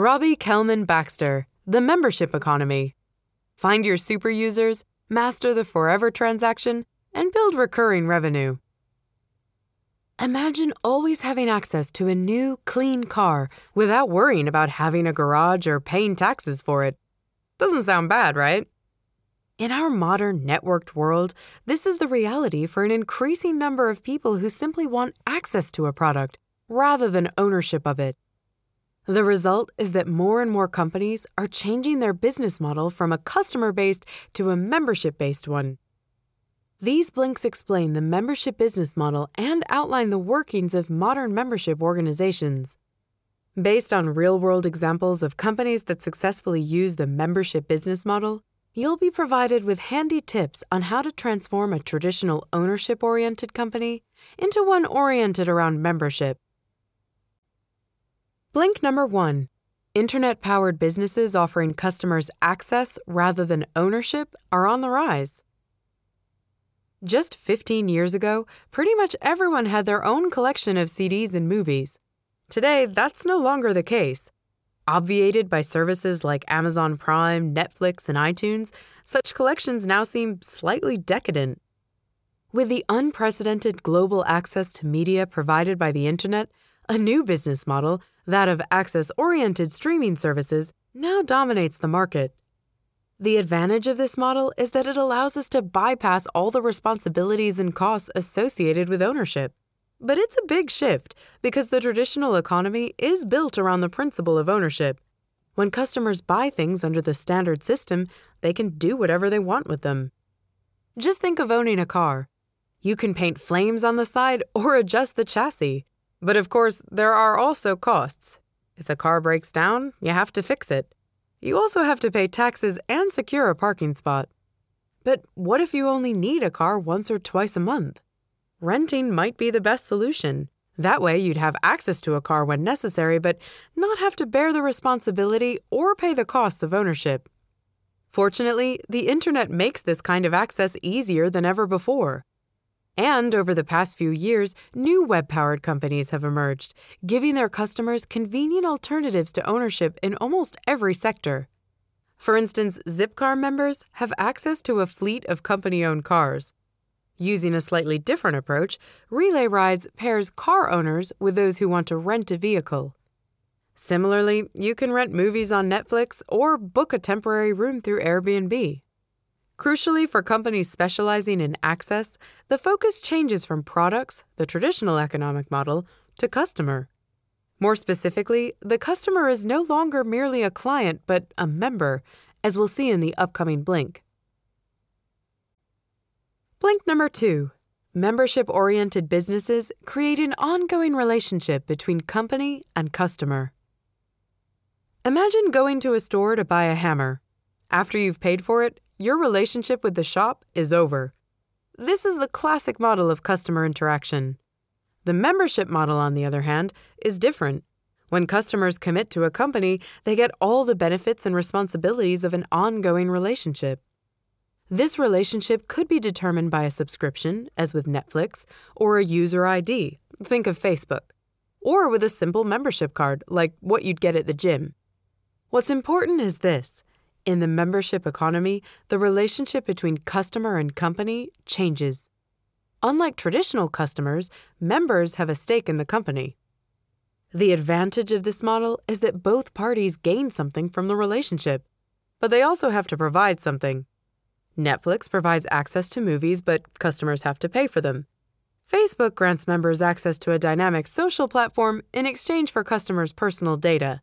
Robbie Kellman Baxter, The Membership Economy. Find your super users, master the forever transaction, and build recurring revenue. Imagine always having access to a new, clean car without worrying about having a garage or paying taxes for it. Doesn't sound bad, right? In our modern networked world, this is the reality for an increasing number of people who simply want access to a product rather than ownership of it. The result is that more and more companies are changing their business model from a customer based to a membership based one. These blinks explain the membership business model and outline the workings of modern membership organizations. Based on real world examples of companies that successfully use the membership business model, you'll be provided with handy tips on how to transform a traditional ownership oriented company into one oriented around membership. Blink number one Internet powered businesses offering customers access rather than ownership are on the rise. Just 15 years ago, pretty much everyone had their own collection of CDs and movies. Today, that's no longer the case. Obviated by services like Amazon Prime, Netflix, and iTunes, such collections now seem slightly decadent. With the unprecedented global access to media provided by the Internet, a new business model, that of access oriented streaming services, now dominates the market. The advantage of this model is that it allows us to bypass all the responsibilities and costs associated with ownership. But it's a big shift because the traditional economy is built around the principle of ownership. When customers buy things under the standard system, they can do whatever they want with them. Just think of owning a car. You can paint flames on the side or adjust the chassis. But of course, there are also costs. If the car breaks down, you have to fix it. You also have to pay taxes and secure a parking spot. But what if you only need a car once or twice a month? Renting might be the best solution. That way, you'd have access to a car when necessary, but not have to bear the responsibility or pay the costs of ownership. Fortunately, the internet makes this kind of access easier than ever before. And over the past few years, new web powered companies have emerged, giving their customers convenient alternatives to ownership in almost every sector. For instance, Zipcar members have access to a fleet of company owned cars. Using a slightly different approach, Relay Rides pairs car owners with those who want to rent a vehicle. Similarly, you can rent movies on Netflix or book a temporary room through Airbnb. Crucially, for companies specializing in access, the focus changes from products, the traditional economic model, to customer. More specifically, the customer is no longer merely a client but a member, as we'll see in the upcoming Blink. Blink number two membership oriented businesses create an ongoing relationship between company and customer. Imagine going to a store to buy a hammer. After you've paid for it, your relationship with the shop is over. This is the classic model of customer interaction. The membership model, on the other hand, is different. When customers commit to a company, they get all the benefits and responsibilities of an ongoing relationship. This relationship could be determined by a subscription, as with Netflix, or a user ID, think of Facebook, or with a simple membership card, like what you'd get at the gym. What's important is this in the membership economy, the relationship between customer and company changes. Unlike traditional customers, members have a stake in the company. The advantage of this model is that both parties gain something from the relationship, but they also have to provide something. Netflix provides access to movies, but customers have to pay for them. Facebook grants members access to a dynamic social platform in exchange for customers' personal data.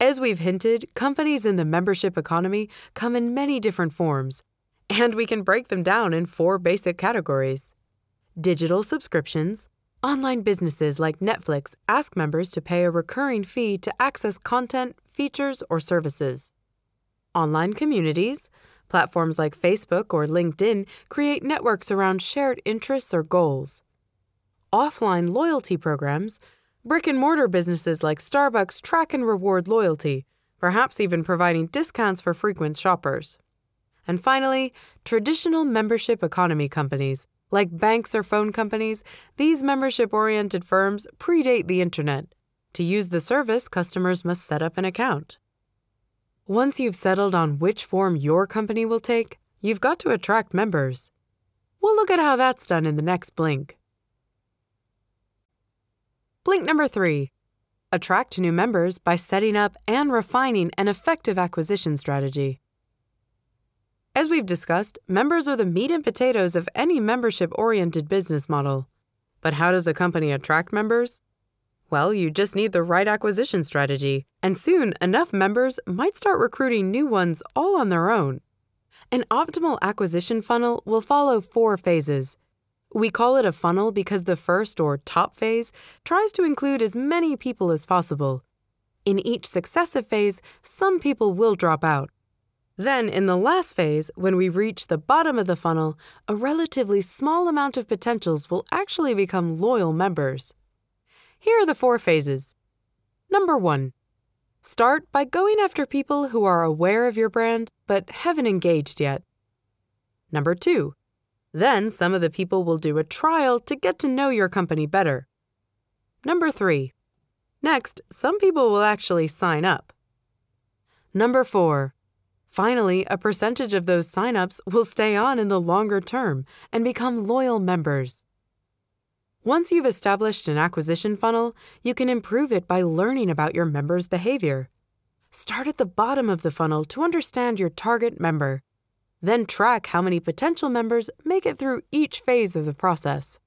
As we've hinted, companies in the membership economy come in many different forms, and we can break them down in four basic categories digital subscriptions. Online businesses like Netflix ask members to pay a recurring fee to access content, features, or services. Online communities. Platforms like Facebook or LinkedIn create networks around shared interests or goals. Offline loyalty programs Brick and mortar businesses like Starbucks track and reward loyalty, perhaps even providing discounts for frequent shoppers. And finally, traditional membership economy companies, like banks or phone companies, these membership oriented firms predate the internet. To use the service, customers must set up an account. Once you've settled on which form your company will take, you've got to attract members. We'll look at how that's done in the next blink. Blink number three attract new members by setting up and refining an effective acquisition strategy. As we've discussed, members are the meat and potatoes of any membership oriented business model. But how does a company attract members? Well, you just need the right acquisition strategy, and soon enough members might start recruiting new ones all on their own. An optimal acquisition funnel will follow four phases. We call it a funnel because the first or top phase tries to include as many people as possible. In each successive phase, some people will drop out. Then, in the last phase, when we reach the bottom of the funnel, a relatively small amount of potentials will actually become loyal members. Here are the four phases. Number one, start by going after people who are aware of your brand but haven't engaged yet. Number two, then some of the people will do a trial to get to know your company better. Number three, next, some people will actually sign up. Number four, finally, a percentage of those signups will stay on in the longer term and become loyal members. Once you've established an acquisition funnel, you can improve it by learning about your members' behavior. Start at the bottom of the funnel to understand your target member. Then track how many potential members make it through each phase of the process.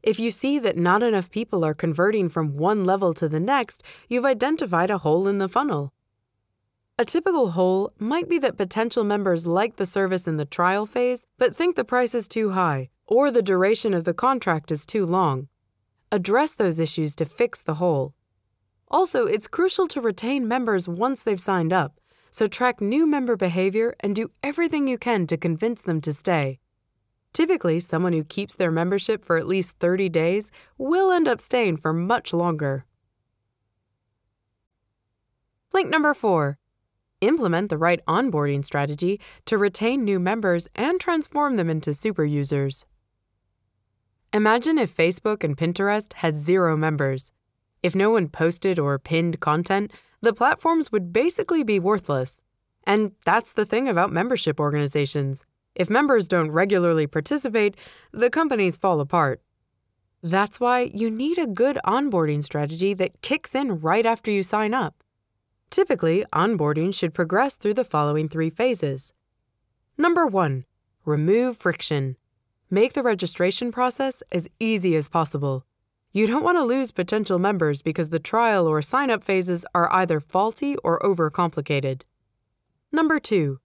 If you see that not enough people are converting from one level to the next, you've identified a hole in the funnel. A typical hole might be that potential members like the service in the trial phase but think the price is too high or the duration of the contract is too long. Address those issues to fix the hole. Also, it's crucial to retain members once they've signed up, so track new member behavior and do everything you can to convince them to stay. Typically, someone who keeps their membership for at least 30 days will end up staying for much longer. Link number four implement the right onboarding strategy to retain new members and transform them into super users. Imagine if Facebook and Pinterest had zero members. If no one posted or pinned content, the platforms would basically be worthless. And that's the thing about membership organizations. If members don't regularly participate, the companies fall apart. That's why you need a good onboarding strategy that kicks in right after you sign up. Typically, onboarding should progress through the following three phases. Number one, remove friction. Make the registration process as easy as possible. You don't want to lose potential members because the trial or sign up phases are either faulty or overcomplicated. Number two,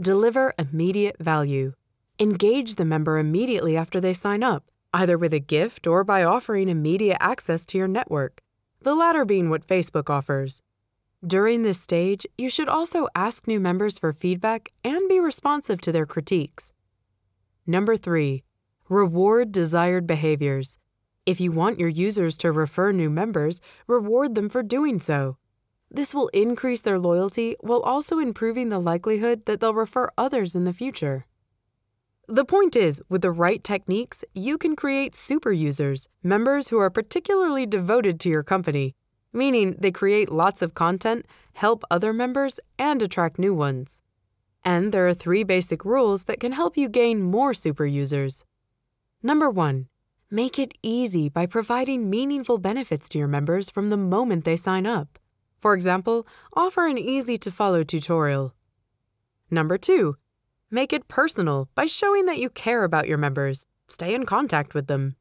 deliver immediate value. Engage the member immediately after they sign up, either with a gift or by offering immediate access to your network, the latter being what Facebook offers. During this stage, you should also ask new members for feedback and be responsive to their critiques. Number three, reward desired behaviors. If you want your users to refer new members, reward them for doing so. This will increase their loyalty while also improving the likelihood that they'll refer others in the future. The point is, with the right techniques, you can create super users, members who are particularly devoted to your company, meaning they create lots of content, help other members, and attract new ones. And there are three basic rules that can help you gain more super users. Number one, make it easy by providing meaningful benefits to your members from the moment they sign up. For example, offer an easy to follow tutorial. Number two, make it personal by showing that you care about your members. Stay in contact with them.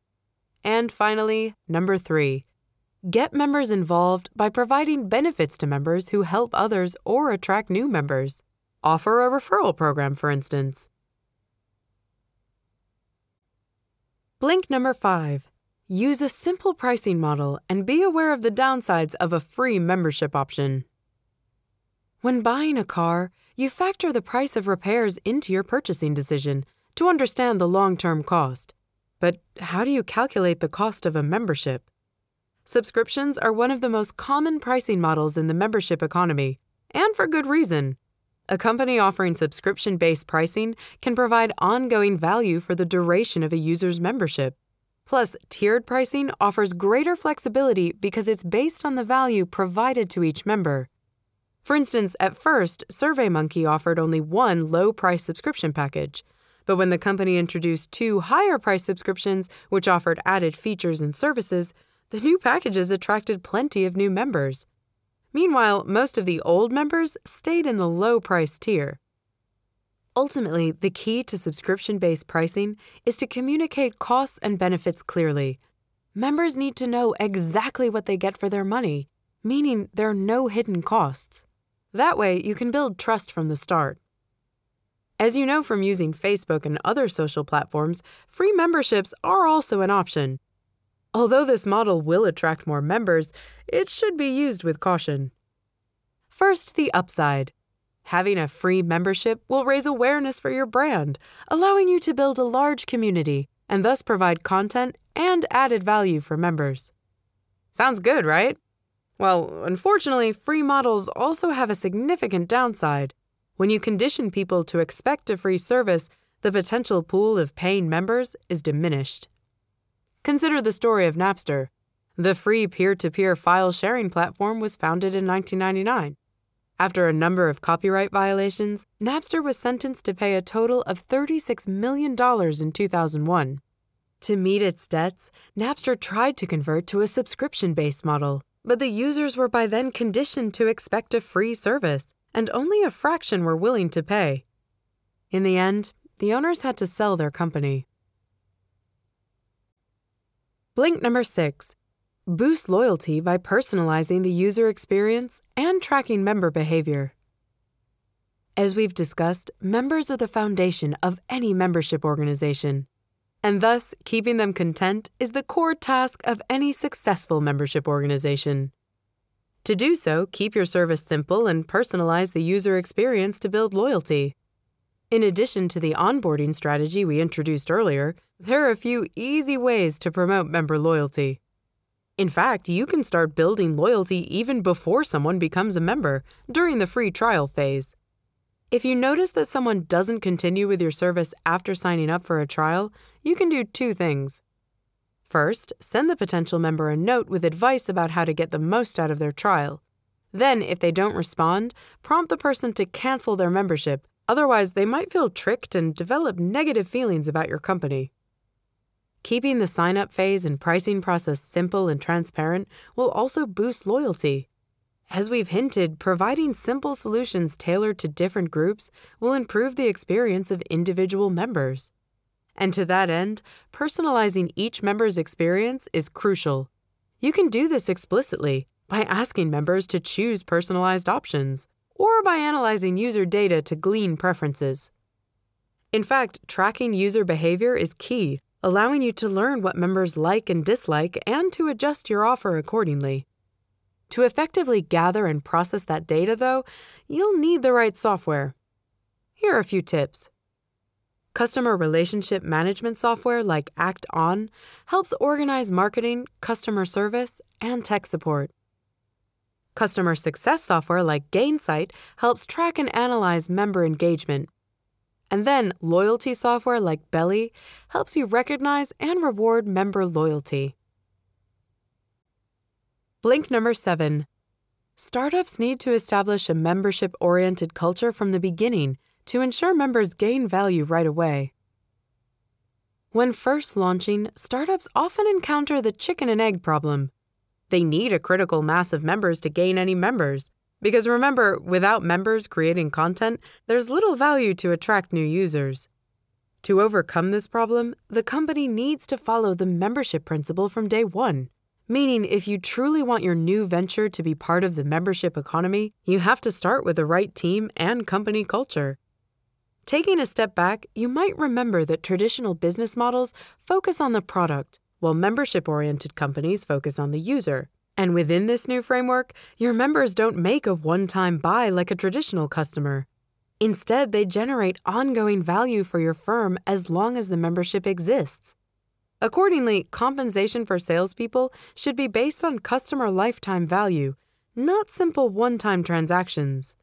And finally, number three, get members involved by providing benefits to members who help others or attract new members. Offer a referral program, for instance. Blink number five. Use a simple pricing model and be aware of the downsides of a free membership option. When buying a car, you factor the price of repairs into your purchasing decision to understand the long term cost. But how do you calculate the cost of a membership? Subscriptions are one of the most common pricing models in the membership economy, and for good reason. A company offering subscription based pricing can provide ongoing value for the duration of a user's membership. Plus, tiered pricing offers greater flexibility because it's based on the value provided to each member. For instance, at first, SurveyMonkey offered only one low price subscription package. But when the company introduced two higher price subscriptions, which offered added features and services, the new packages attracted plenty of new members. Meanwhile, most of the old members stayed in the low price tier. Ultimately, the key to subscription based pricing is to communicate costs and benefits clearly. Members need to know exactly what they get for their money, meaning there are no hidden costs. That way, you can build trust from the start. As you know from using Facebook and other social platforms, free memberships are also an option. Although this model will attract more members, it should be used with caution. First, the upside. Having a free membership will raise awareness for your brand, allowing you to build a large community and thus provide content and added value for members. Sounds good, right? Well, unfortunately, free models also have a significant downside. When you condition people to expect a free service, the potential pool of paying members is diminished. Consider the story of Napster. The free peer to peer file sharing platform was founded in 1999. After a number of copyright violations, Napster was sentenced to pay a total of $36 million in 2001. To meet its debts, Napster tried to convert to a subscription based model, but the users were by then conditioned to expect a free service, and only a fraction were willing to pay. In the end, the owners had to sell their company. Blink number six boost loyalty by personalizing the user experience and tracking member behavior. As we've discussed, members are the foundation of any membership organization and thus keeping them content is the core task of any successful membership organization. To do so, keep your service simple and personalize the user experience to build loyalty. In addition to the onboarding strategy we introduced earlier, there are a few easy ways to promote member loyalty. In fact, you can start building loyalty even before someone becomes a member during the free trial phase. If you notice that someone doesn't continue with your service after signing up for a trial, you can do two things. First, send the potential member a note with advice about how to get the most out of their trial. Then, if they don't respond, prompt the person to cancel their membership, otherwise, they might feel tricked and develop negative feelings about your company. Keeping the sign up phase and pricing process simple and transparent will also boost loyalty. As we've hinted, providing simple solutions tailored to different groups will improve the experience of individual members. And to that end, personalizing each member's experience is crucial. You can do this explicitly by asking members to choose personalized options or by analyzing user data to glean preferences. In fact, tracking user behavior is key, allowing you to learn what members like and dislike and to adjust your offer accordingly. To effectively gather and process that data, though, you'll need the right software. Here are a few tips. Customer relationship management software like Act On helps organize marketing, customer service, and tech support. Customer success software like Gainsight helps track and analyze member engagement. And then loyalty software like Belly helps you recognize and reward member loyalty. Blink number seven. Startups need to establish a membership oriented culture from the beginning to ensure members gain value right away. When first launching, startups often encounter the chicken and egg problem. They need a critical mass of members to gain any members. Because remember, without members creating content, there's little value to attract new users. To overcome this problem, the company needs to follow the membership principle from day one. Meaning, if you truly want your new venture to be part of the membership economy, you have to start with the right team and company culture. Taking a step back, you might remember that traditional business models focus on the product, while membership oriented companies focus on the user. And within this new framework, your members don't make a one time buy like a traditional customer. Instead, they generate ongoing value for your firm as long as the membership exists. Accordingly, compensation for salespeople should be based on customer lifetime value, not simple one time transactions.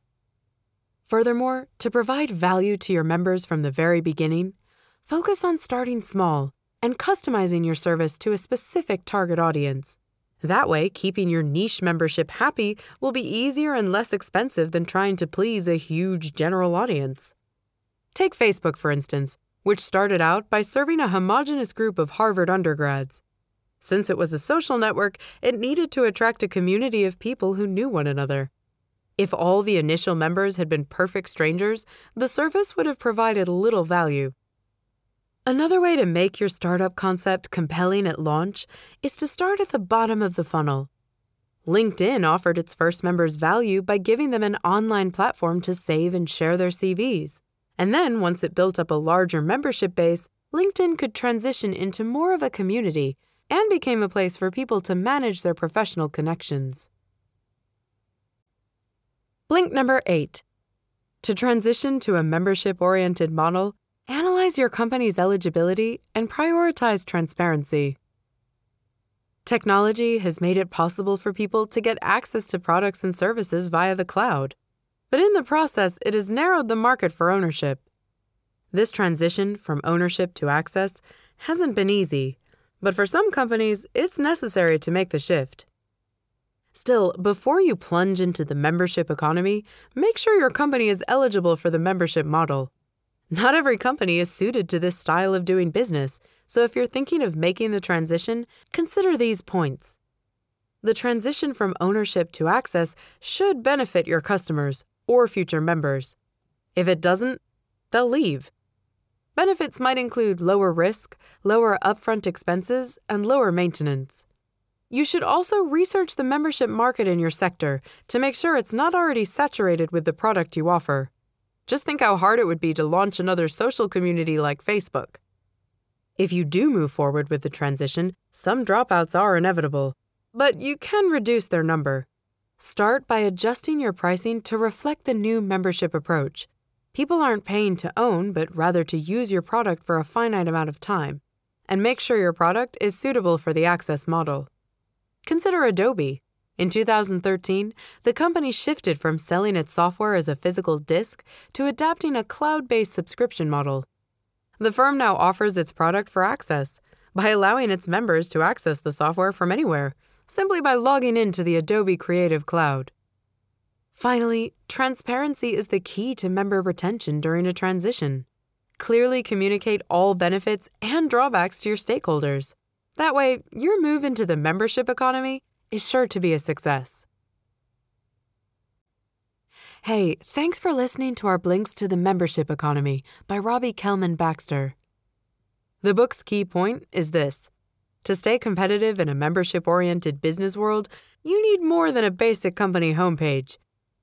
Furthermore, to provide value to your members from the very beginning, focus on starting small, and customizing your service to a specific target audience. That way, keeping your niche membership happy will be easier and less expensive than trying to please a huge general audience. Take Facebook, for instance, which started out by serving a homogenous group of Harvard undergrads. Since it was a social network, it needed to attract a community of people who knew one another. If all the initial members had been perfect strangers, the service would have provided little value. Another way to make your startup concept compelling at launch is to start at the bottom of the funnel. LinkedIn offered its first members value by giving them an online platform to save and share their CVs. And then, once it built up a larger membership base, LinkedIn could transition into more of a community and became a place for people to manage their professional connections. Blink number eight. To transition to a membership oriented model, analyze your company's eligibility and prioritize transparency. Technology has made it possible for people to get access to products and services via the cloud, but in the process, it has narrowed the market for ownership. This transition from ownership to access hasn't been easy, but for some companies, it's necessary to make the shift. Still, before you plunge into the membership economy, make sure your company is eligible for the membership model. Not every company is suited to this style of doing business, so if you're thinking of making the transition, consider these points. The transition from ownership to access should benefit your customers or future members. If it doesn't, they'll leave. Benefits might include lower risk, lower upfront expenses, and lower maintenance. You should also research the membership market in your sector to make sure it's not already saturated with the product you offer. Just think how hard it would be to launch another social community like Facebook. If you do move forward with the transition, some dropouts are inevitable, but you can reduce their number. Start by adjusting your pricing to reflect the new membership approach. People aren't paying to own, but rather to use your product for a finite amount of time. And make sure your product is suitable for the access model. Consider Adobe. In 2013, the company shifted from selling its software as a physical disk to adapting a cloud based subscription model. The firm now offers its product for access by allowing its members to access the software from anywhere, simply by logging into the Adobe Creative Cloud. Finally, transparency is the key to member retention during a transition. Clearly communicate all benefits and drawbacks to your stakeholders. That way, your move into the membership economy is sure to be a success. Hey, thanks for listening to our Blinks to the Membership Economy by Robbie Kellman Baxter. The book's key point is this To stay competitive in a membership oriented business world, you need more than a basic company homepage.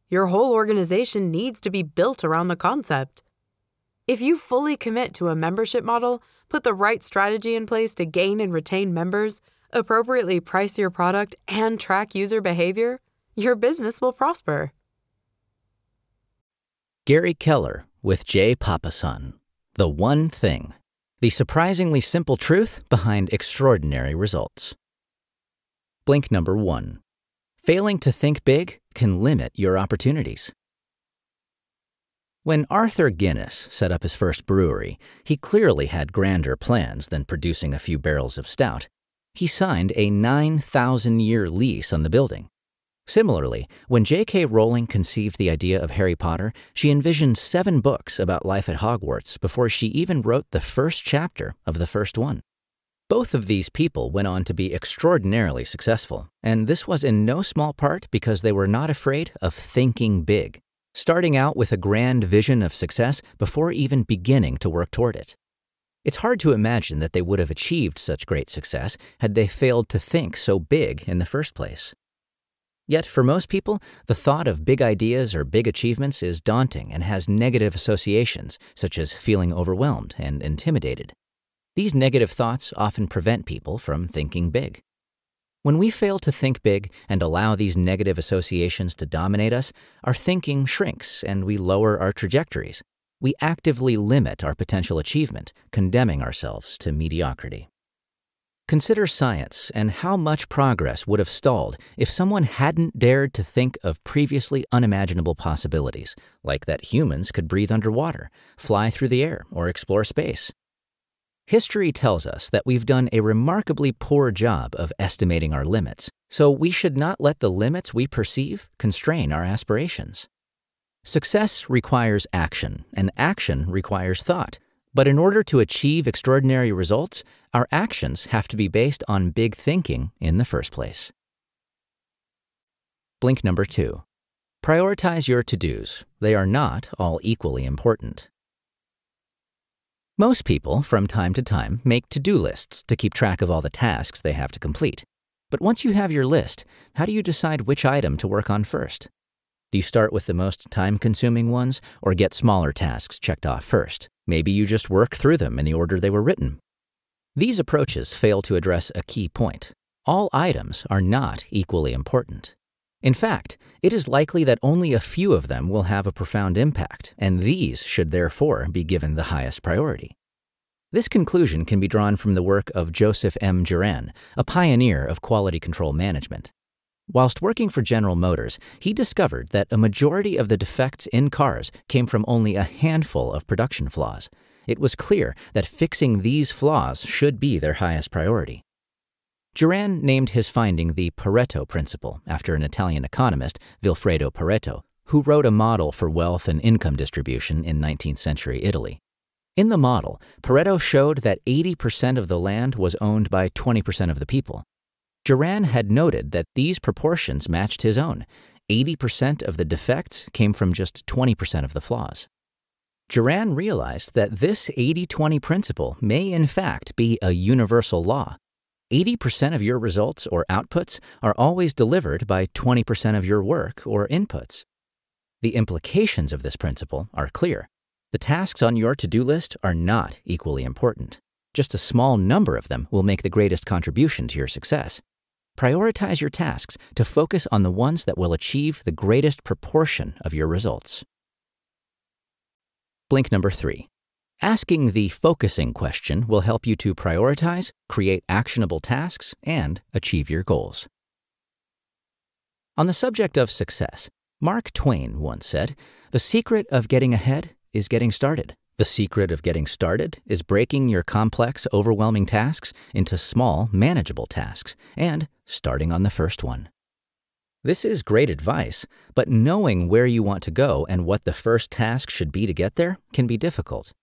Your whole organization needs to be built around the concept. If you fully commit to a membership model, put the right strategy in place to gain and retain members, appropriately price your product, and track user behavior, your business will prosper. Gary Keller with Jay Papasan. The One Thing. The surprisingly simple truth behind extraordinary results. Blink number one. Failing to think big can limit your opportunities. When Arthur Guinness set up his first brewery, he clearly had grander plans than producing a few barrels of stout. He signed a 9,000 year lease on the building. Similarly, when J.K. Rowling conceived the idea of Harry Potter, she envisioned seven books about life at Hogwarts before she even wrote the first chapter of the first one. Both of these people went on to be extraordinarily successful, and this was in no small part because they were not afraid of thinking big starting out with a grand vision of success before even beginning to work toward it. It's hard to imagine that they would have achieved such great success had they failed to think so big in the first place. Yet, for most people, the thought of big ideas or big achievements is daunting and has negative associations, such as feeling overwhelmed and intimidated. These negative thoughts often prevent people from thinking big. When we fail to think big and allow these negative associations to dominate us, our thinking shrinks and we lower our trajectories. We actively limit our potential achievement, condemning ourselves to mediocrity. Consider science and how much progress would have stalled if someone hadn't dared to think of previously unimaginable possibilities, like that humans could breathe underwater, fly through the air, or explore space. History tells us that we've done a remarkably poor job of estimating our limits, so we should not let the limits we perceive constrain our aspirations. Success requires action, and action requires thought. But in order to achieve extraordinary results, our actions have to be based on big thinking in the first place. Blink number two. Prioritize your to dos. They are not all equally important. Most people, from time to time, make to do lists to keep track of all the tasks they have to complete. But once you have your list, how do you decide which item to work on first? Do you start with the most time consuming ones or get smaller tasks checked off first? Maybe you just work through them in the order they were written. These approaches fail to address a key point. All items are not equally important. In fact, it is likely that only a few of them will have a profound impact, and these should therefore be given the highest priority. This conclusion can be drawn from the work of Joseph M. Juran, a pioneer of quality control management. Whilst working for General Motors, he discovered that a majority of the defects in cars came from only a handful of production flaws. It was clear that fixing these flaws should be their highest priority. Juran named his finding the Pareto principle after an Italian economist, Vilfredo Pareto, who wrote a model for wealth and income distribution in 19th century Italy. In the model, Pareto showed that 80% of the land was owned by 20% of the people, Juran had noted that these proportions matched his own. 80% of the defects came from just 20% of the flaws. Juran realized that this 80 20 principle may in fact be a universal law. 80% of your results or outputs are always delivered by 20% of your work or inputs. The implications of this principle are clear. The tasks on your to do list are not equally important. Just a small number of them will make the greatest contribution to your success. Prioritize your tasks to focus on the ones that will achieve the greatest proportion of your results. Blink number three. Asking the focusing question will help you to prioritize, create actionable tasks, and achieve your goals. On the subject of success, Mark Twain once said, The secret of getting ahead is getting started. The secret of getting started is breaking your complex, overwhelming tasks into small, manageable tasks and starting on the first one. This is great advice, but knowing where you want to go and what the first task should be to get there can be difficult.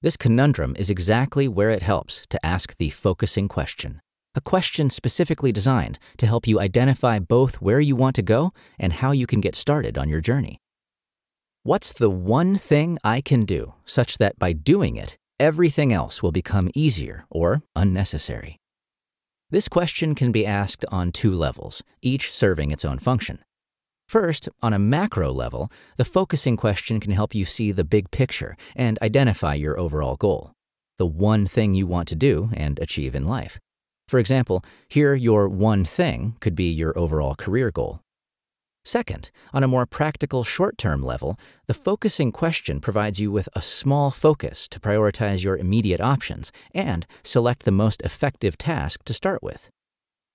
This conundrum is exactly where it helps to ask the focusing question, a question specifically designed to help you identify both where you want to go and how you can get started on your journey. What's the one thing I can do such that by doing it, everything else will become easier or unnecessary? This question can be asked on two levels, each serving its own function. First, on a macro level, the focusing question can help you see the big picture and identify your overall goal, the one thing you want to do and achieve in life. For example, here your one thing could be your overall career goal, Second, on a more practical short term level, the focusing question provides you with a small focus to prioritize your immediate options and select the most effective task to start with.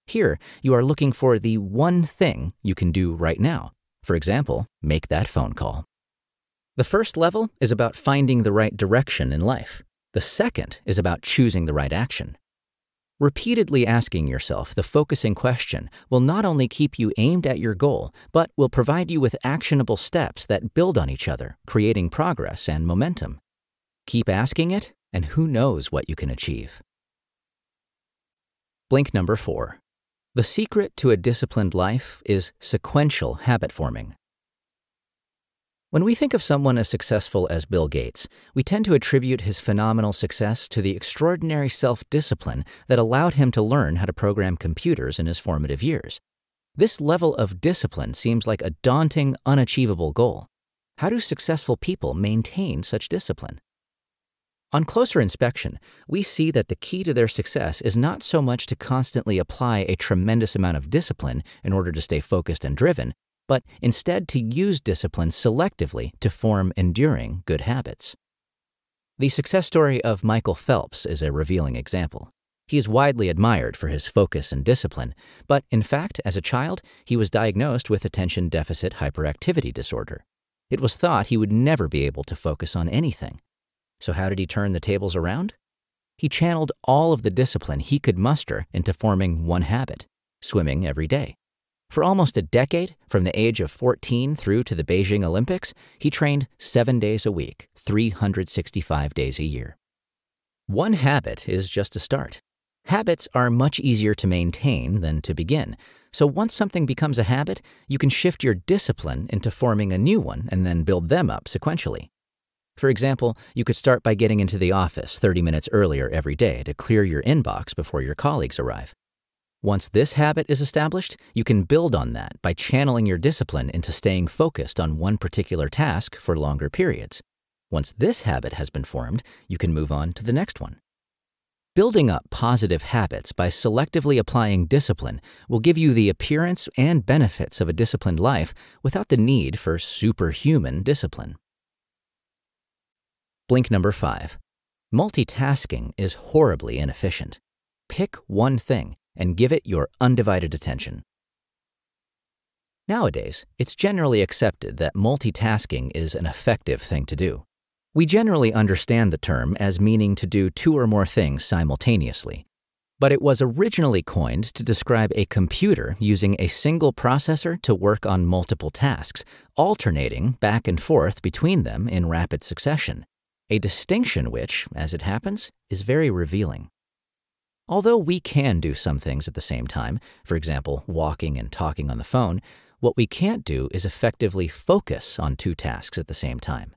Here, you are looking for the one thing you can do right now. For example, make that phone call. The first level is about finding the right direction in life. The second is about choosing the right action. Repeatedly asking yourself the focusing question will not only keep you aimed at your goal, but will provide you with actionable steps that build on each other, creating progress and momentum. Keep asking it, and who knows what you can achieve. Blink number four. The secret to a disciplined life is sequential habit forming. When we think of someone as successful as Bill Gates, we tend to attribute his phenomenal success to the extraordinary self discipline that allowed him to learn how to program computers in his formative years. This level of discipline seems like a daunting, unachievable goal. How do successful people maintain such discipline? On closer inspection, we see that the key to their success is not so much to constantly apply a tremendous amount of discipline in order to stay focused and driven, but instead to use discipline selectively to form enduring good habits. The success story of Michael Phelps is a revealing example. He is widely admired for his focus and discipline, but in fact, as a child, he was diagnosed with attention deficit hyperactivity disorder. It was thought he would never be able to focus on anything. So, how did he turn the tables around? He channeled all of the discipline he could muster into forming one habit swimming every day. For almost a decade, from the age of 14 through to the Beijing Olympics, he trained seven days a week, 365 days a year. One habit is just a start. Habits are much easier to maintain than to begin. So once something becomes a habit, you can shift your discipline into forming a new one and then build them up sequentially. For example, you could start by getting into the office 30 minutes earlier every day to clear your inbox before your colleagues arrive. Once this habit is established, you can build on that by channeling your discipline into staying focused on one particular task for longer periods. Once this habit has been formed, you can move on to the next one. Building up positive habits by selectively applying discipline will give you the appearance and benefits of a disciplined life without the need for superhuman discipline. Blink number five. Multitasking is horribly inefficient. Pick one thing and give it your undivided attention. Nowadays, it's generally accepted that multitasking is an effective thing to do. We generally understand the term as meaning to do two or more things simultaneously. But it was originally coined to describe a computer using a single processor to work on multiple tasks, alternating back and forth between them in rapid succession, a distinction which, as it happens, is very revealing. Although we can do some things at the same time, for example, walking and talking on the phone, what we can't do is effectively focus on two tasks at the same time.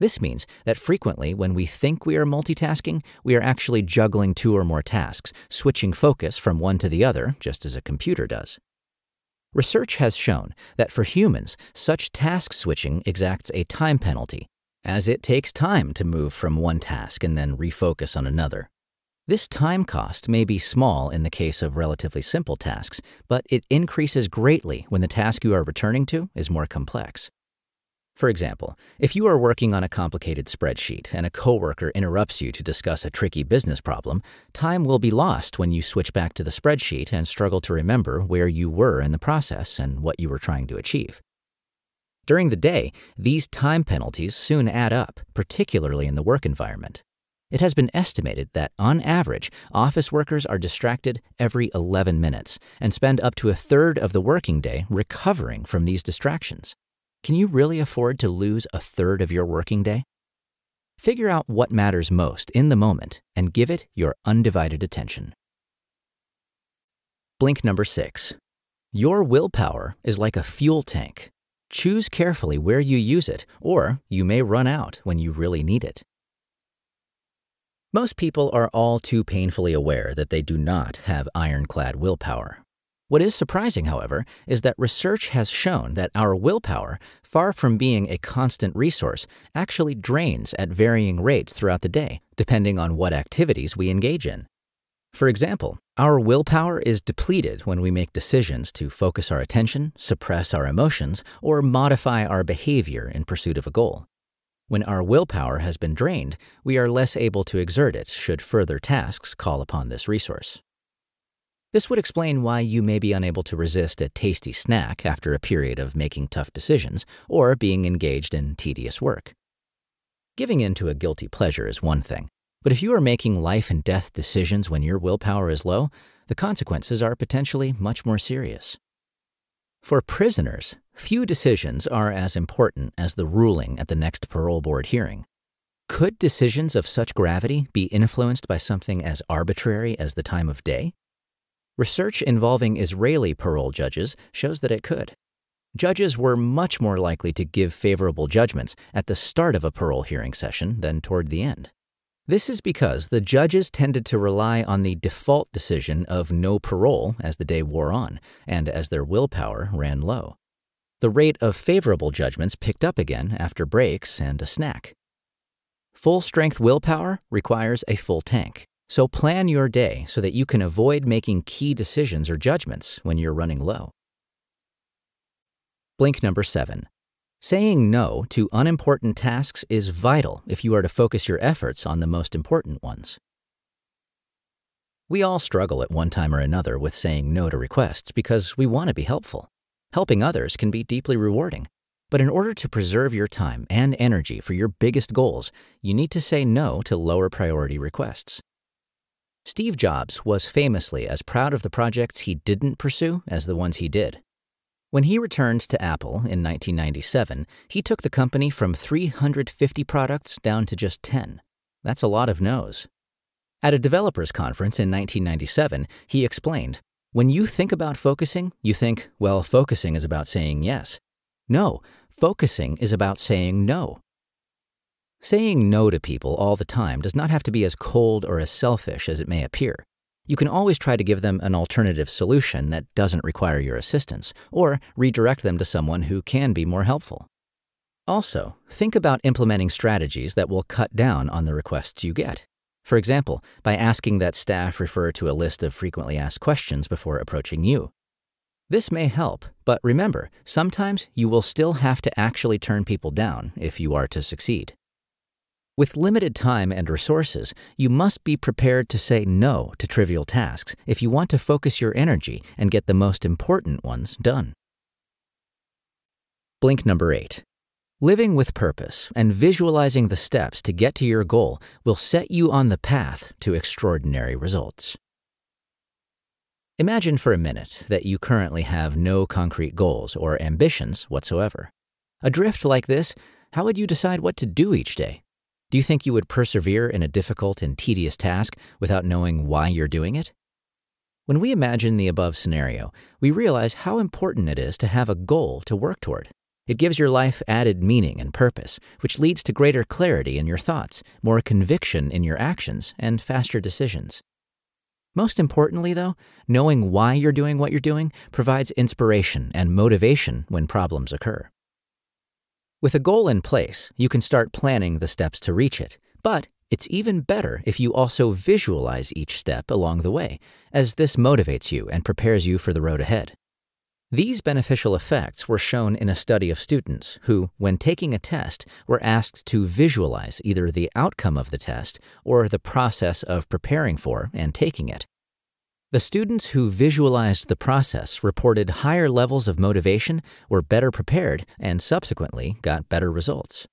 This means that frequently, when we think we are multitasking, we are actually juggling two or more tasks, switching focus from one to the other, just as a computer does. Research has shown that for humans, such task switching exacts a time penalty, as it takes time to move from one task and then refocus on another. This time cost may be small in the case of relatively simple tasks, but it increases greatly when the task you are returning to is more complex. For example, if you are working on a complicated spreadsheet and a coworker interrupts you to discuss a tricky business problem, time will be lost when you switch back to the spreadsheet and struggle to remember where you were in the process and what you were trying to achieve. During the day, these time penalties soon add up, particularly in the work environment. It has been estimated that, on average, office workers are distracted every 11 minutes and spend up to a third of the working day recovering from these distractions. Can you really afford to lose a third of your working day? Figure out what matters most in the moment and give it your undivided attention. Blink number six. Your willpower is like a fuel tank. Choose carefully where you use it, or you may run out when you really need it. Most people are all too painfully aware that they do not have ironclad willpower. What is surprising, however, is that research has shown that our willpower, far from being a constant resource, actually drains at varying rates throughout the day, depending on what activities we engage in. For example, our willpower is depleted when we make decisions to focus our attention, suppress our emotions, or modify our behavior in pursuit of a goal. When our willpower has been drained, we are less able to exert it should further tasks call upon this resource. This would explain why you may be unable to resist a tasty snack after a period of making tough decisions or being engaged in tedious work. Giving in to a guilty pleasure is one thing, but if you are making life and death decisions when your willpower is low, the consequences are potentially much more serious. For prisoners, few decisions are as important as the ruling at the next parole board hearing. Could decisions of such gravity be influenced by something as arbitrary as the time of day? Research involving Israeli parole judges shows that it could. Judges were much more likely to give favorable judgments at the start of a parole hearing session than toward the end. This is because the judges tended to rely on the default decision of no parole as the day wore on and as their willpower ran low. The rate of favorable judgments picked up again after breaks and a snack. Full strength willpower requires a full tank. So plan your day so that you can avoid making key decisions or judgments when you're running low. Blink number seven. Saying no to unimportant tasks is vital if you are to focus your efforts on the most important ones. We all struggle at one time or another with saying no to requests because we want to be helpful. Helping others can be deeply rewarding. But in order to preserve your time and energy for your biggest goals, you need to say no to lower priority requests. Steve Jobs was famously as proud of the projects he didn't pursue as the ones he did. When he returned to Apple in 1997, he took the company from 350 products down to just 10. That's a lot of no's. At a developers conference in 1997, he explained When you think about focusing, you think, well, focusing is about saying yes. No, focusing is about saying no. Saying no to people all the time does not have to be as cold or as selfish as it may appear. You can always try to give them an alternative solution that doesn't require your assistance, or redirect them to someone who can be more helpful. Also, think about implementing strategies that will cut down on the requests you get. For example, by asking that staff refer to a list of frequently asked questions before approaching you. This may help, but remember, sometimes you will still have to actually turn people down if you are to succeed. With limited time and resources, you must be prepared to say no to trivial tasks if you want to focus your energy and get the most important ones done. Blink number eight. Living with purpose and visualizing the steps to get to your goal will set you on the path to extraordinary results. Imagine for a minute that you currently have no concrete goals or ambitions whatsoever. Adrift like this, how would you decide what to do each day? Do you think you would persevere in a difficult and tedious task without knowing why you're doing it? When we imagine the above scenario, we realize how important it is to have a goal to work toward. It gives your life added meaning and purpose, which leads to greater clarity in your thoughts, more conviction in your actions, and faster decisions. Most importantly, though, knowing why you're doing what you're doing provides inspiration and motivation when problems occur. With a goal in place, you can start planning the steps to reach it. But it's even better if you also visualize each step along the way, as this motivates you and prepares you for the road ahead. These beneficial effects were shown in a study of students who, when taking a test, were asked to visualize either the outcome of the test or the process of preparing for and taking it. The students who visualized the process reported higher levels of motivation, were better prepared, and subsequently got better results.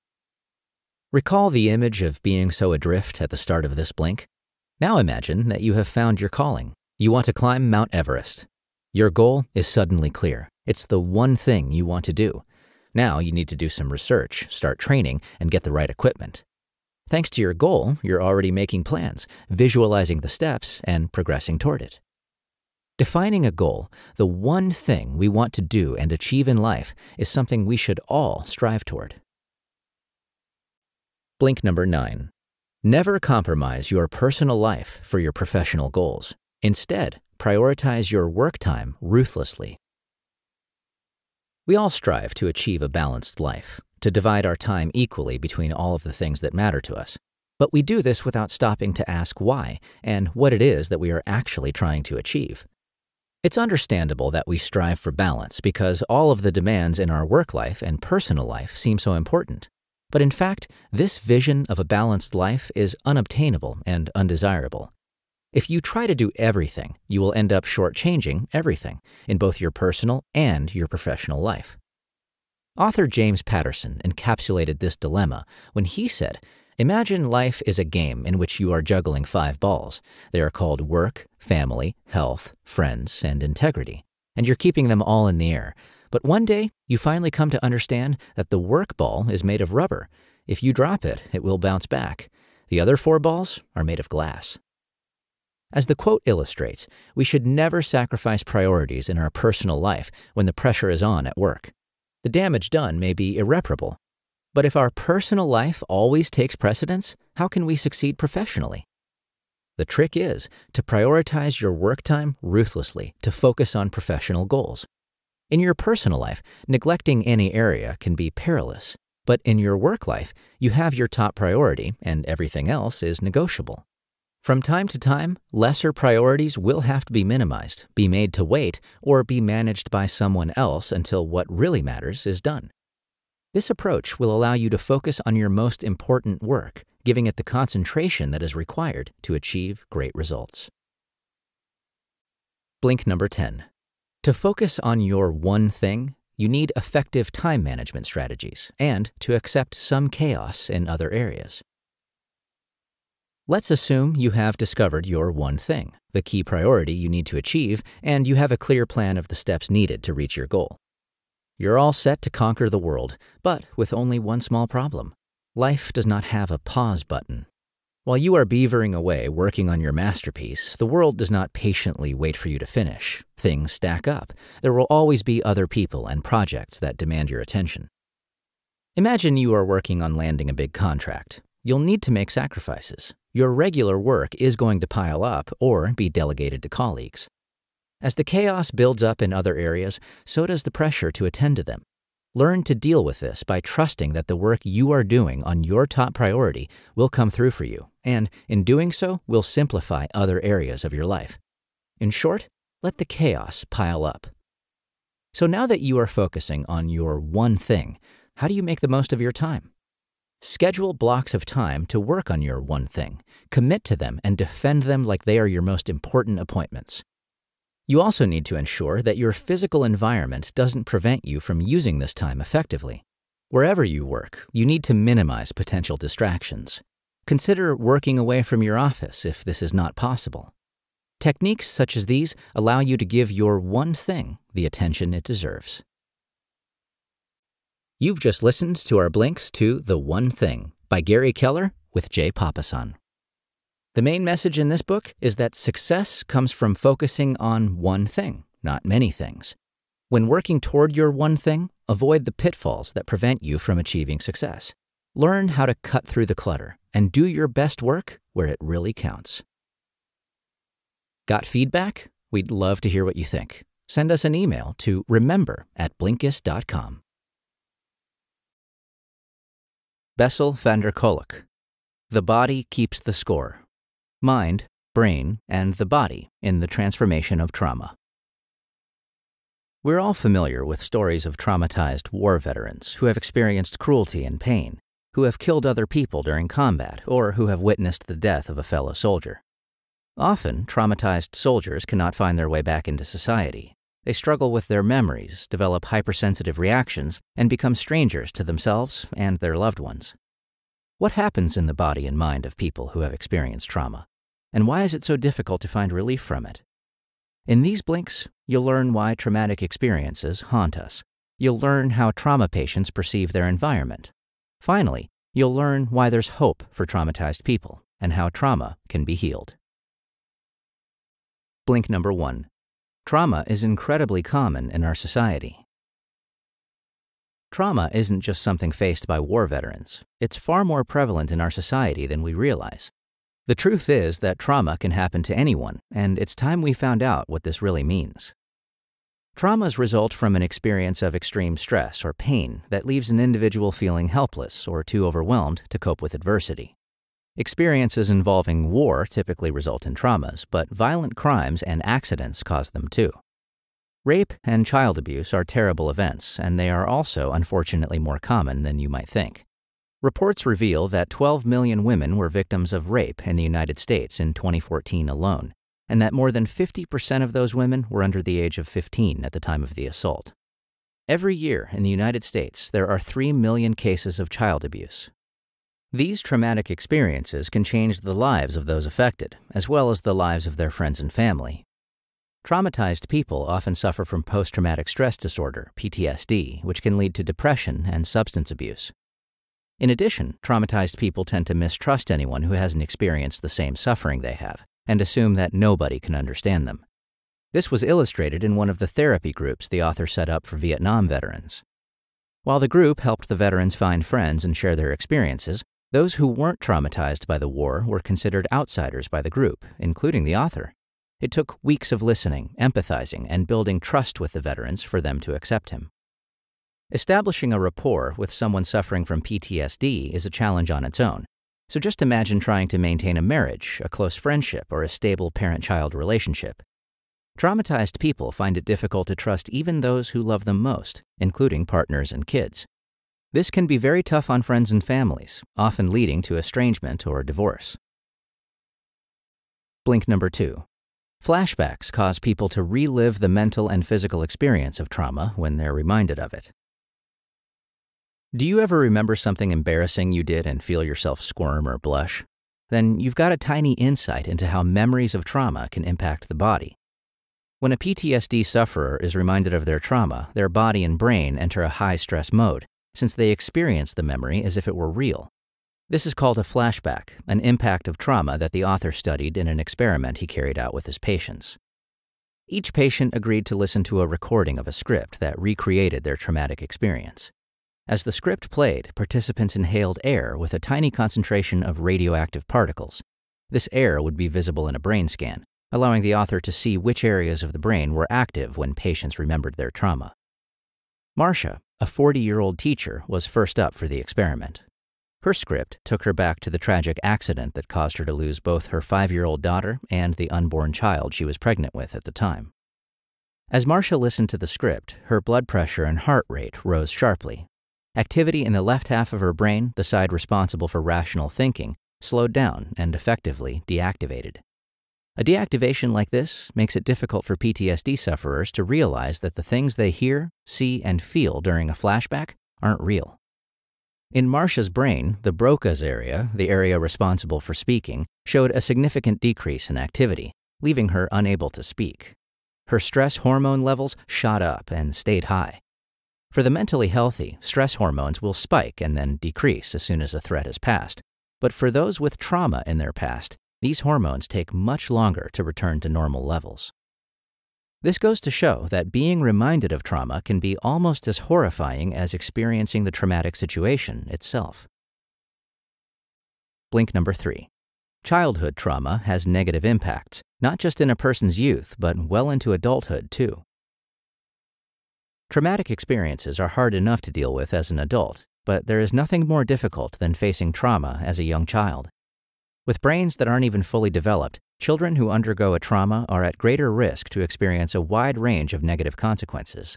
Recall the image of being so adrift at the start of this blink. Now imagine that you have found your calling. You want to climb Mount Everest. Your goal is suddenly clear. It's the one thing you want to do. Now you need to do some research, start training, and get the right equipment. Thanks to your goal, you're already making plans, visualizing the steps, and progressing toward it. Defining a goal, the one thing we want to do and achieve in life, is something we should all strive toward. Blink number nine. Never compromise your personal life for your professional goals. Instead, prioritize your work time ruthlessly. We all strive to achieve a balanced life, to divide our time equally between all of the things that matter to us. But we do this without stopping to ask why and what it is that we are actually trying to achieve. It's understandable that we strive for balance because all of the demands in our work life and personal life seem so important. But in fact, this vision of a balanced life is unobtainable and undesirable. If you try to do everything, you will end up shortchanging everything in both your personal and your professional life. Author James Patterson encapsulated this dilemma when he said, Imagine life is a game in which you are juggling five balls. They are called work, family, health, friends, and integrity. And you're keeping them all in the air. But one day, you finally come to understand that the work ball is made of rubber. If you drop it, it will bounce back. The other four balls are made of glass. As the quote illustrates, we should never sacrifice priorities in our personal life when the pressure is on at work. The damage done may be irreparable. But if our personal life always takes precedence, how can we succeed professionally? The trick is to prioritize your work time ruthlessly to focus on professional goals. In your personal life, neglecting any area can be perilous. But in your work life, you have your top priority and everything else is negotiable. From time to time, lesser priorities will have to be minimized, be made to wait, or be managed by someone else until what really matters is done. This approach will allow you to focus on your most important work, giving it the concentration that is required to achieve great results. Blink number 10. To focus on your one thing, you need effective time management strategies and to accept some chaos in other areas. Let's assume you have discovered your one thing, the key priority you need to achieve, and you have a clear plan of the steps needed to reach your goal. You're all set to conquer the world, but with only one small problem. Life does not have a pause button. While you are beavering away working on your masterpiece, the world does not patiently wait for you to finish. Things stack up. There will always be other people and projects that demand your attention. Imagine you are working on landing a big contract. You'll need to make sacrifices. Your regular work is going to pile up or be delegated to colleagues. As the chaos builds up in other areas, so does the pressure to attend to them. Learn to deal with this by trusting that the work you are doing on your top priority will come through for you, and in doing so, will simplify other areas of your life. In short, let the chaos pile up. So now that you are focusing on your one thing, how do you make the most of your time? Schedule blocks of time to work on your one thing, commit to them, and defend them like they are your most important appointments. You also need to ensure that your physical environment doesn't prevent you from using this time effectively. Wherever you work, you need to minimize potential distractions. Consider working away from your office if this is not possible. Techniques such as these allow you to give your one thing the attention it deserves. You've just listened to our blinks to The One Thing by Gary Keller with Jay Papasan. The main message in this book is that success comes from focusing on one thing, not many things. When working toward your one thing, avoid the pitfalls that prevent you from achieving success. Learn how to cut through the clutter and do your best work where it really counts. Got feedback? We'd love to hear what you think. Send us an email to remember at blinkist.com. Bessel van der Kolk. The body keeps the score mind, brain, and the body in the transformation of trauma. We're all familiar with stories of traumatized war veterans who have experienced cruelty and pain, who have killed other people during combat, or who have witnessed the death of a fellow soldier. Often, traumatized soldiers cannot find their way back into society. They struggle with their memories, develop hypersensitive reactions, and become strangers to themselves and their loved ones. What happens in the body and mind of people who have experienced trauma? And why is it so difficult to find relief from it? In these blinks, you'll learn why traumatic experiences haunt us. You'll learn how trauma patients perceive their environment. Finally, you'll learn why there's hope for traumatized people and how trauma can be healed. Blink number one Trauma is incredibly common in our society. Trauma isn't just something faced by war veterans, it's far more prevalent in our society than we realize. The truth is that trauma can happen to anyone, and it's time we found out what this really means. Traumas result from an experience of extreme stress or pain that leaves an individual feeling helpless or too overwhelmed to cope with adversity. Experiences involving war typically result in traumas, but violent crimes and accidents cause them too. Rape and child abuse are terrible events, and they are also unfortunately more common than you might think. Reports reveal that 12 million women were victims of rape in the United States in 2014 alone, and that more than 50% of those women were under the age of 15 at the time of the assault. Every year in the United States, there are 3 million cases of child abuse. These traumatic experiences can change the lives of those affected, as well as the lives of their friends and family. Traumatized people often suffer from post traumatic stress disorder, PTSD, which can lead to depression and substance abuse. In addition, traumatized people tend to mistrust anyone who hasn't experienced the same suffering they have and assume that nobody can understand them. This was illustrated in one of the therapy groups the author set up for Vietnam veterans. While the group helped the veterans find friends and share their experiences, those who weren't traumatized by the war were considered outsiders by the group, including the author. It took weeks of listening, empathizing, and building trust with the veterans for them to accept him. Establishing a rapport with someone suffering from PTSD is a challenge on its own. So just imagine trying to maintain a marriage, a close friendship, or a stable parent child relationship. Traumatized people find it difficult to trust even those who love them most, including partners and kids. This can be very tough on friends and families, often leading to estrangement or divorce. Blink number two. Flashbacks cause people to relive the mental and physical experience of trauma when they're reminded of it. Do you ever remember something embarrassing you did and feel yourself squirm or blush? then you've got a tiny insight into how memories of trauma can impact the body. When a PTSD sufferer is reminded of their trauma, their body and brain enter a high stress mode, since they experience the memory as if it were real. This is called a flashback, an impact of trauma that the author studied in an experiment he carried out with his patients. Each patient agreed to listen to a recording of a script that recreated their traumatic experience. As the script played, participants inhaled air with a tiny concentration of radioactive particles. This air would be visible in a brain scan, allowing the author to see which areas of the brain were active when patients remembered their trauma. Marcia, a 40 year old teacher, was first up for the experiment. Her script took her back to the tragic accident that caused her to lose both her five year old daughter and the unborn child she was pregnant with at the time. As Marcia listened to the script, her blood pressure and heart rate rose sharply. Activity in the left half of her brain, the side responsible for rational thinking, slowed down and effectively deactivated. A deactivation like this makes it difficult for PTSD sufferers to realize that the things they hear, see, and feel during a flashback aren't real. In Marcia's brain, the Broca's area, the area responsible for speaking, showed a significant decrease in activity, leaving her unable to speak. Her stress hormone levels shot up and stayed high. For the mentally healthy, stress hormones will spike and then decrease as soon as a threat has passed. But for those with trauma in their past, these hormones take much longer to return to normal levels. This goes to show that being reminded of trauma can be almost as horrifying as experiencing the traumatic situation itself. Blink number three. Childhood trauma has negative impacts, not just in a person's youth, but well into adulthood too. Traumatic experiences are hard enough to deal with as an adult, but there is nothing more difficult than facing trauma as a young child. With brains that aren't even fully developed, children who undergo a trauma are at greater risk to experience a wide range of negative consequences.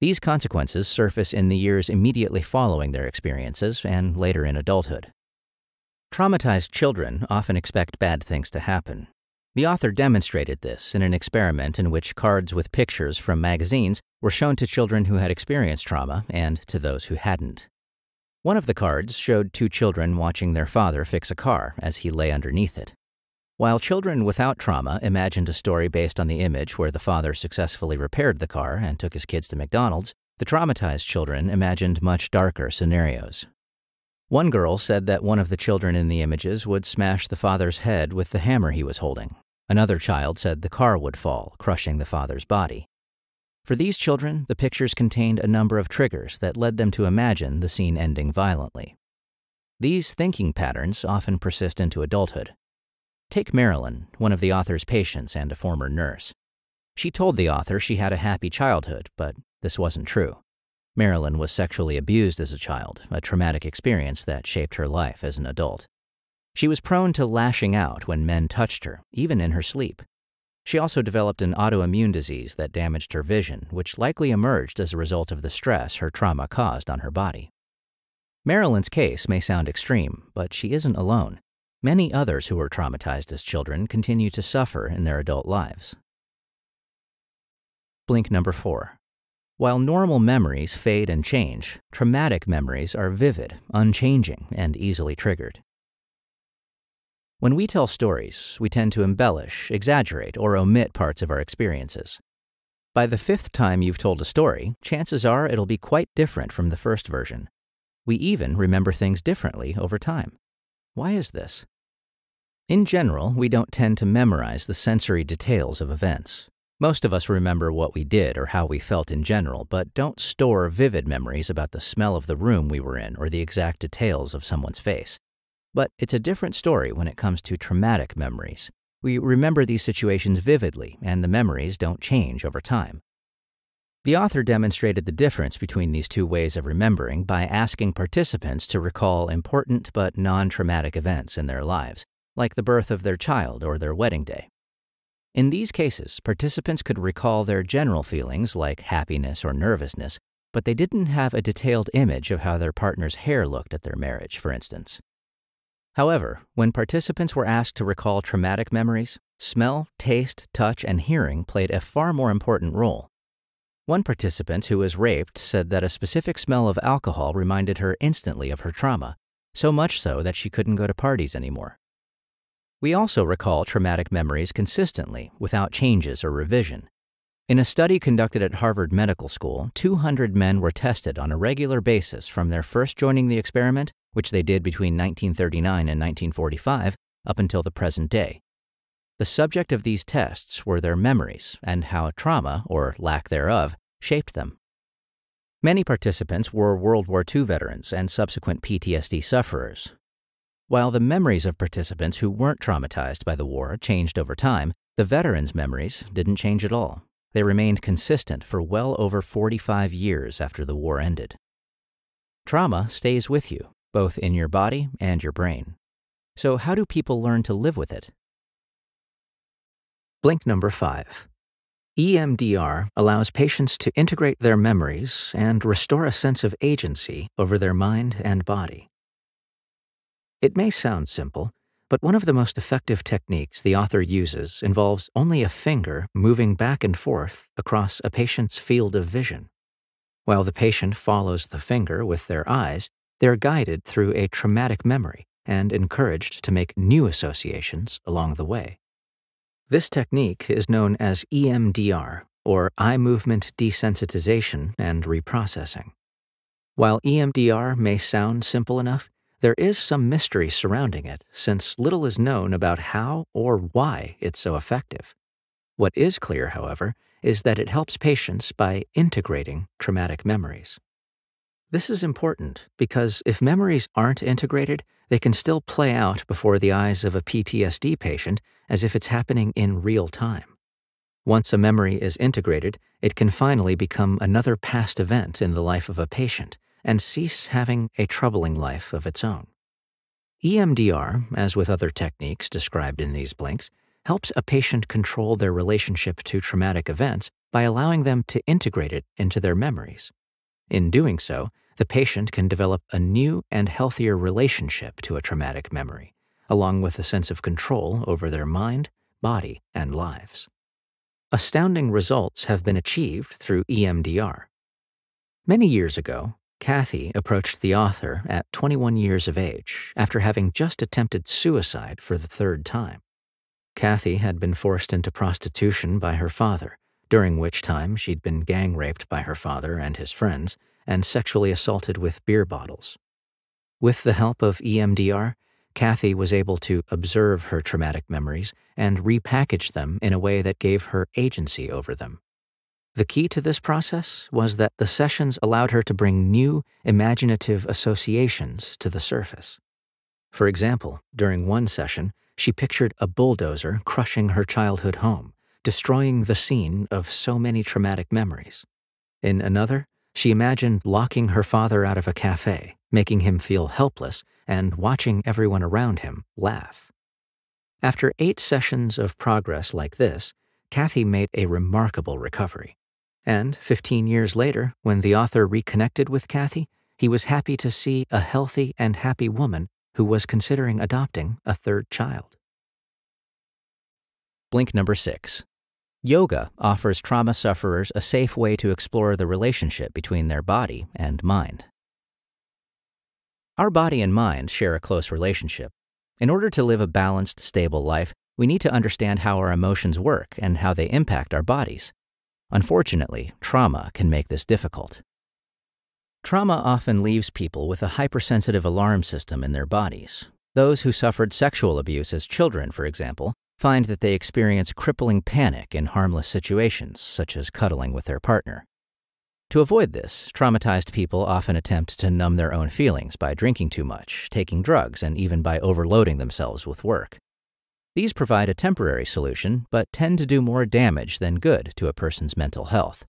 These consequences surface in the years immediately following their experiences and later in adulthood. Traumatized children often expect bad things to happen. The author demonstrated this in an experiment in which cards with pictures from magazines were shown to children who had experienced trauma and to those who hadn't. One of the cards showed two children watching their father fix a car as he lay underneath it. While children without trauma imagined a story based on the image where the father successfully repaired the car and took his kids to McDonald's, the traumatized children imagined much darker scenarios. One girl said that one of the children in the images would smash the father's head with the hammer he was holding. Another child said the car would fall, crushing the father's body. For these children, the pictures contained a number of triggers that led them to imagine the scene ending violently. These thinking patterns often persist into adulthood. Take Marilyn, one of the author's patients and a former nurse. She told the author she had a happy childhood, but this wasn't true. Marilyn was sexually abused as a child, a traumatic experience that shaped her life as an adult. She was prone to lashing out when men touched her, even in her sleep. She also developed an autoimmune disease that damaged her vision, which likely emerged as a result of the stress her trauma caused on her body. Marilyn's case may sound extreme, but she isn't alone. Many others who were traumatized as children continue to suffer in their adult lives. Blink number four. While normal memories fade and change, traumatic memories are vivid, unchanging, and easily triggered. When we tell stories, we tend to embellish, exaggerate, or omit parts of our experiences. By the fifth time you've told a story, chances are it'll be quite different from the first version. We even remember things differently over time. Why is this? In general, we don't tend to memorize the sensory details of events. Most of us remember what we did or how we felt in general, but don't store vivid memories about the smell of the room we were in or the exact details of someone's face. But it's a different story when it comes to traumatic memories. We remember these situations vividly, and the memories don't change over time. The author demonstrated the difference between these two ways of remembering by asking participants to recall important but non traumatic events in their lives, like the birth of their child or their wedding day. In these cases, participants could recall their general feelings like happiness or nervousness, but they didn't have a detailed image of how their partner's hair looked at their marriage, for instance. However, when participants were asked to recall traumatic memories, smell, taste, touch, and hearing played a far more important role. One participant who was raped said that a specific smell of alcohol reminded her instantly of her trauma, so much so that she couldn't go to parties anymore. We also recall traumatic memories consistently without changes or revision. In a study conducted at Harvard Medical School, 200 men were tested on a regular basis from their first joining the experiment, which they did between 1939 and 1945, up until the present day. The subject of these tests were their memories and how trauma, or lack thereof, shaped them. Many participants were World War II veterans and subsequent PTSD sufferers. While the memories of participants who weren't traumatized by the war changed over time, the veterans' memories didn't change at all. They remained consistent for well over 45 years after the war ended. Trauma stays with you, both in your body and your brain. So, how do people learn to live with it? Blink number five. EMDR allows patients to integrate their memories and restore a sense of agency over their mind and body. It may sound simple, but one of the most effective techniques the author uses involves only a finger moving back and forth across a patient's field of vision. While the patient follows the finger with their eyes, they're guided through a traumatic memory and encouraged to make new associations along the way. This technique is known as EMDR, or eye movement desensitization and reprocessing. While EMDR may sound simple enough, there is some mystery surrounding it, since little is known about how or why it's so effective. What is clear, however, is that it helps patients by integrating traumatic memories. This is important because if memories aren't integrated, they can still play out before the eyes of a PTSD patient as if it's happening in real time. Once a memory is integrated, it can finally become another past event in the life of a patient and cease having a troubling life of its own. EMDR, as with other techniques described in these blinks, helps a patient control their relationship to traumatic events by allowing them to integrate it into their memories. In doing so, the patient can develop a new and healthier relationship to a traumatic memory, along with a sense of control over their mind, body, and lives. Astounding results have been achieved through EMDR. Many years ago, Kathy approached the author at 21 years of age after having just attempted suicide for the third time. Kathy had been forced into prostitution by her father during which time she'd been gang raped by her father and his friends and sexually assaulted with beer bottles. With the help of EMDR, Kathy was able to observe her traumatic memories and repackage them in a way that gave her agency over them. The key to this process was that the sessions allowed her to bring new, imaginative associations to the surface. For example, during one session, she pictured a bulldozer crushing her childhood home destroying the scene of so many traumatic memories. In another, she imagined locking her father out of a cafe, making him feel helpless, and watching everyone around him laugh. After eight sessions of progress like this, Kathy made a remarkable recovery. And 15 years later, when the author reconnected with Kathy, he was happy to see a healthy and happy woman who was considering adopting a third child. Blink number six. Yoga offers trauma sufferers a safe way to explore the relationship between their body and mind. Our body and mind share a close relationship. In order to live a balanced, stable life, we need to understand how our emotions work and how they impact our bodies. Unfortunately, trauma can make this difficult. Trauma often leaves people with a hypersensitive alarm system in their bodies. Those who suffered sexual abuse as children, for example, find that they experience crippling panic in harmless situations, such as cuddling with their partner. To avoid this, traumatized people often attempt to numb their own feelings by drinking too much, taking drugs, and even by overloading themselves with work. These provide a temporary solution, but tend to do more damage than good to a person's mental health.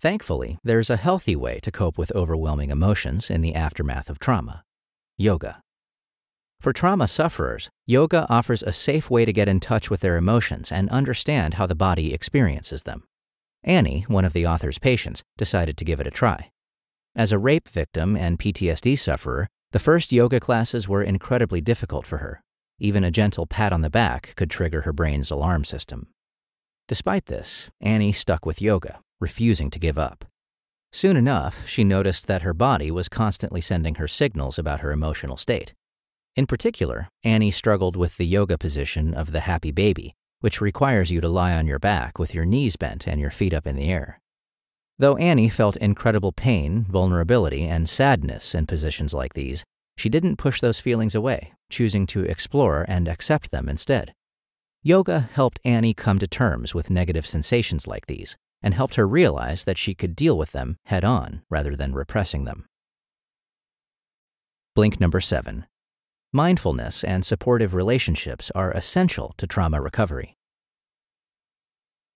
Thankfully, there's a healthy way to cope with overwhelming emotions in the aftermath of trauma yoga. For trauma sufferers, yoga offers a safe way to get in touch with their emotions and understand how the body experiences them. Annie, one of the author's patients, decided to give it a try. As a rape victim and PTSD sufferer, the first yoga classes were incredibly difficult for her. Even a gentle pat on the back could trigger her brain's alarm system. Despite this, Annie stuck with yoga, refusing to give up. Soon enough, she noticed that her body was constantly sending her signals about her emotional state. In particular, Annie struggled with the yoga position of the happy baby, which requires you to lie on your back with your knees bent and your feet up in the air. Though Annie felt incredible pain, vulnerability, and sadness in positions like these, she didn't push those feelings away, choosing to explore and accept them instead. Yoga helped Annie come to terms with negative sensations like these and helped her realize that she could deal with them head on rather than repressing them. Blink number seven Mindfulness and supportive relationships are essential to trauma recovery.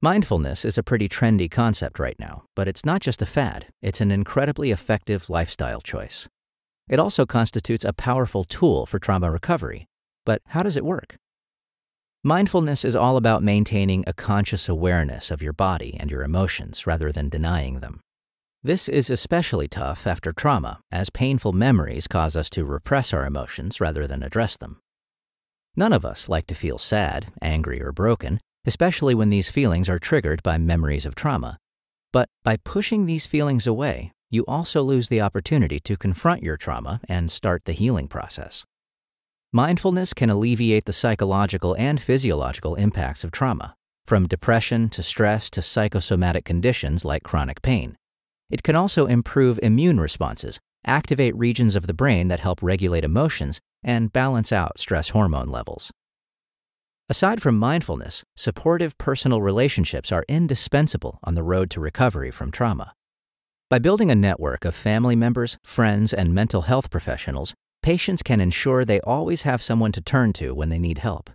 Mindfulness is a pretty trendy concept right now, but it's not just a fad, it's an incredibly effective lifestyle choice. It also constitutes a powerful tool for trauma recovery. But how does it work? Mindfulness is all about maintaining a conscious awareness of your body and your emotions rather than denying them. This is especially tough after trauma, as painful memories cause us to repress our emotions rather than address them. None of us like to feel sad, angry, or broken, especially when these feelings are triggered by memories of trauma. But by pushing these feelings away, you also lose the opportunity to confront your trauma and start the healing process. Mindfulness can alleviate the psychological and physiological impacts of trauma, from depression to stress to psychosomatic conditions like chronic pain. It can also improve immune responses, activate regions of the brain that help regulate emotions, and balance out stress hormone levels. Aside from mindfulness, supportive personal relationships are indispensable on the road to recovery from trauma. By building a network of family members, friends, and mental health professionals, patients can ensure they always have someone to turn to when they need help.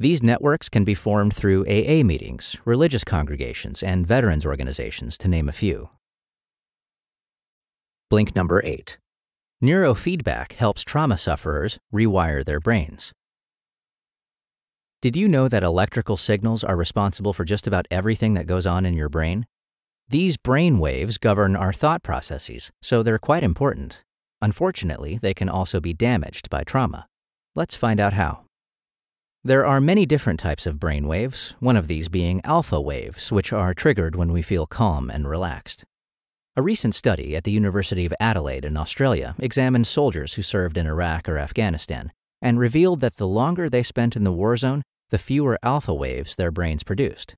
These networks can be formed through AA meetings, religious congregations, and veterans organizations, to name a few. Blink number eight. Neurofeedback helps trauma sufferers rewire their brains. Did you know that electrical signals are responsible for just about everything that goes on in your brain? These brain waves govern our thought processes, so they're quite important. Unfortunately, they can also be damaged by trauma. Let's find out how. There are many different types of brain waves, one of these being alpha waves, which are triggered when we feel calm and relaxed. A recent study at the University of Adelaide in Australia examined soldiers who served in Iraq or Afghanistan and revealed that the longer they spent in the war zone, the fewer alpha waves their brains produced.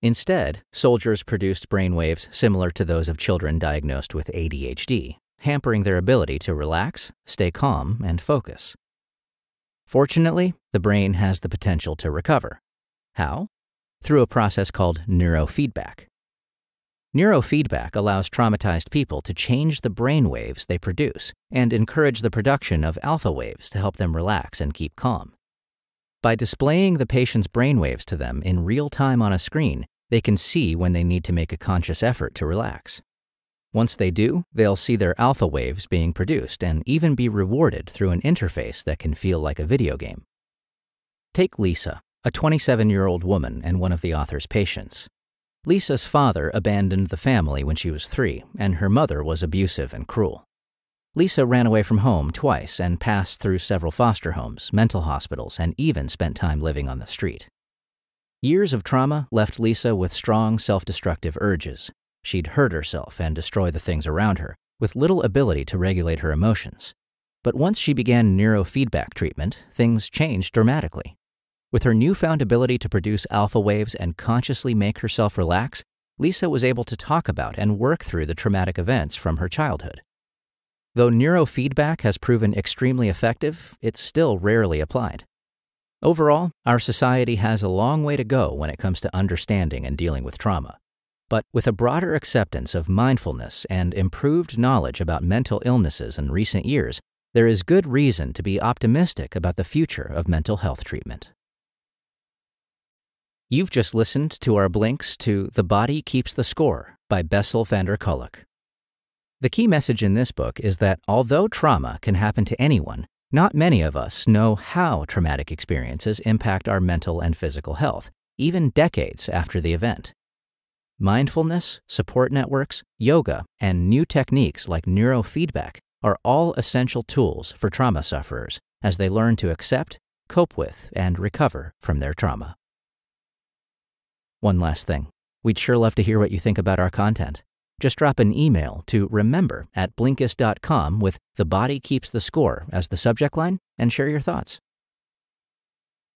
Instead, soldiers produced brain waves similar to those of children diagnosed with ADHD, hampering their ability to relax, stay calm, and focus. Fortunately, the brain has the potential to recover. How? Through a process called neurofeedback. Neurofeedback allows traumatized people to change the brain waves they produce and encourage the production of alpha waves to help them relax and keep calm. By displaying the patient's brain waves to them in real time on a screen, they can see when they need to make a conscious effort to relax. Once they do, they'll see their alpha waves being produced and even be rewarded through an interface that can feel like a video game. Take Lisa, a 27 year old woman and one of the author's patients. Lisa's father abandoned the family when she was three, and her mother was abusive and cruel. Lisa ran away from home twice and passed through several foster homes, mental hospitals, and even spent time living on the street. Years of trauma left Lisa with strong self destructive urges. She'd hurt herself and destroy the things around her, with little ability to regulate her emotions. But once she began neurofeedback treatment, things changed dramatically. With her newfound ability to produce alpha waves and consciously make herself relax, Lisa was able to talk about and work through the traumatic events from her childhood. Though neurofeedback has proven extremely effective, it's still rarely applied. Overall, our society has a long way to go when it comes to understanding and dealing with trauma. But with a broader acceptance of mindfulness and improved knowledge about mental illnesses in recent years, there is good reason to be optimistic about the future of mental health treatment. You've just listened to our blinks to The Body Keeps the Score by Bessel van der Kolk. The key message in this book is that although trauma can happen to anyone, not many of us know how traumatic experiences impact our mental and physical health, even decades after the event. Mindfulness, support networks, yoga, and new techniques like neurofeedback are all essential tools for trauma sufferers as they learn to accept, cope with, and recover from their trauma. One last thing. We'd sure love to hear what you think about our content. Just drop an email to remember at Blinkist.com with The Body Keeps the Score as the subject line and share your thoughts.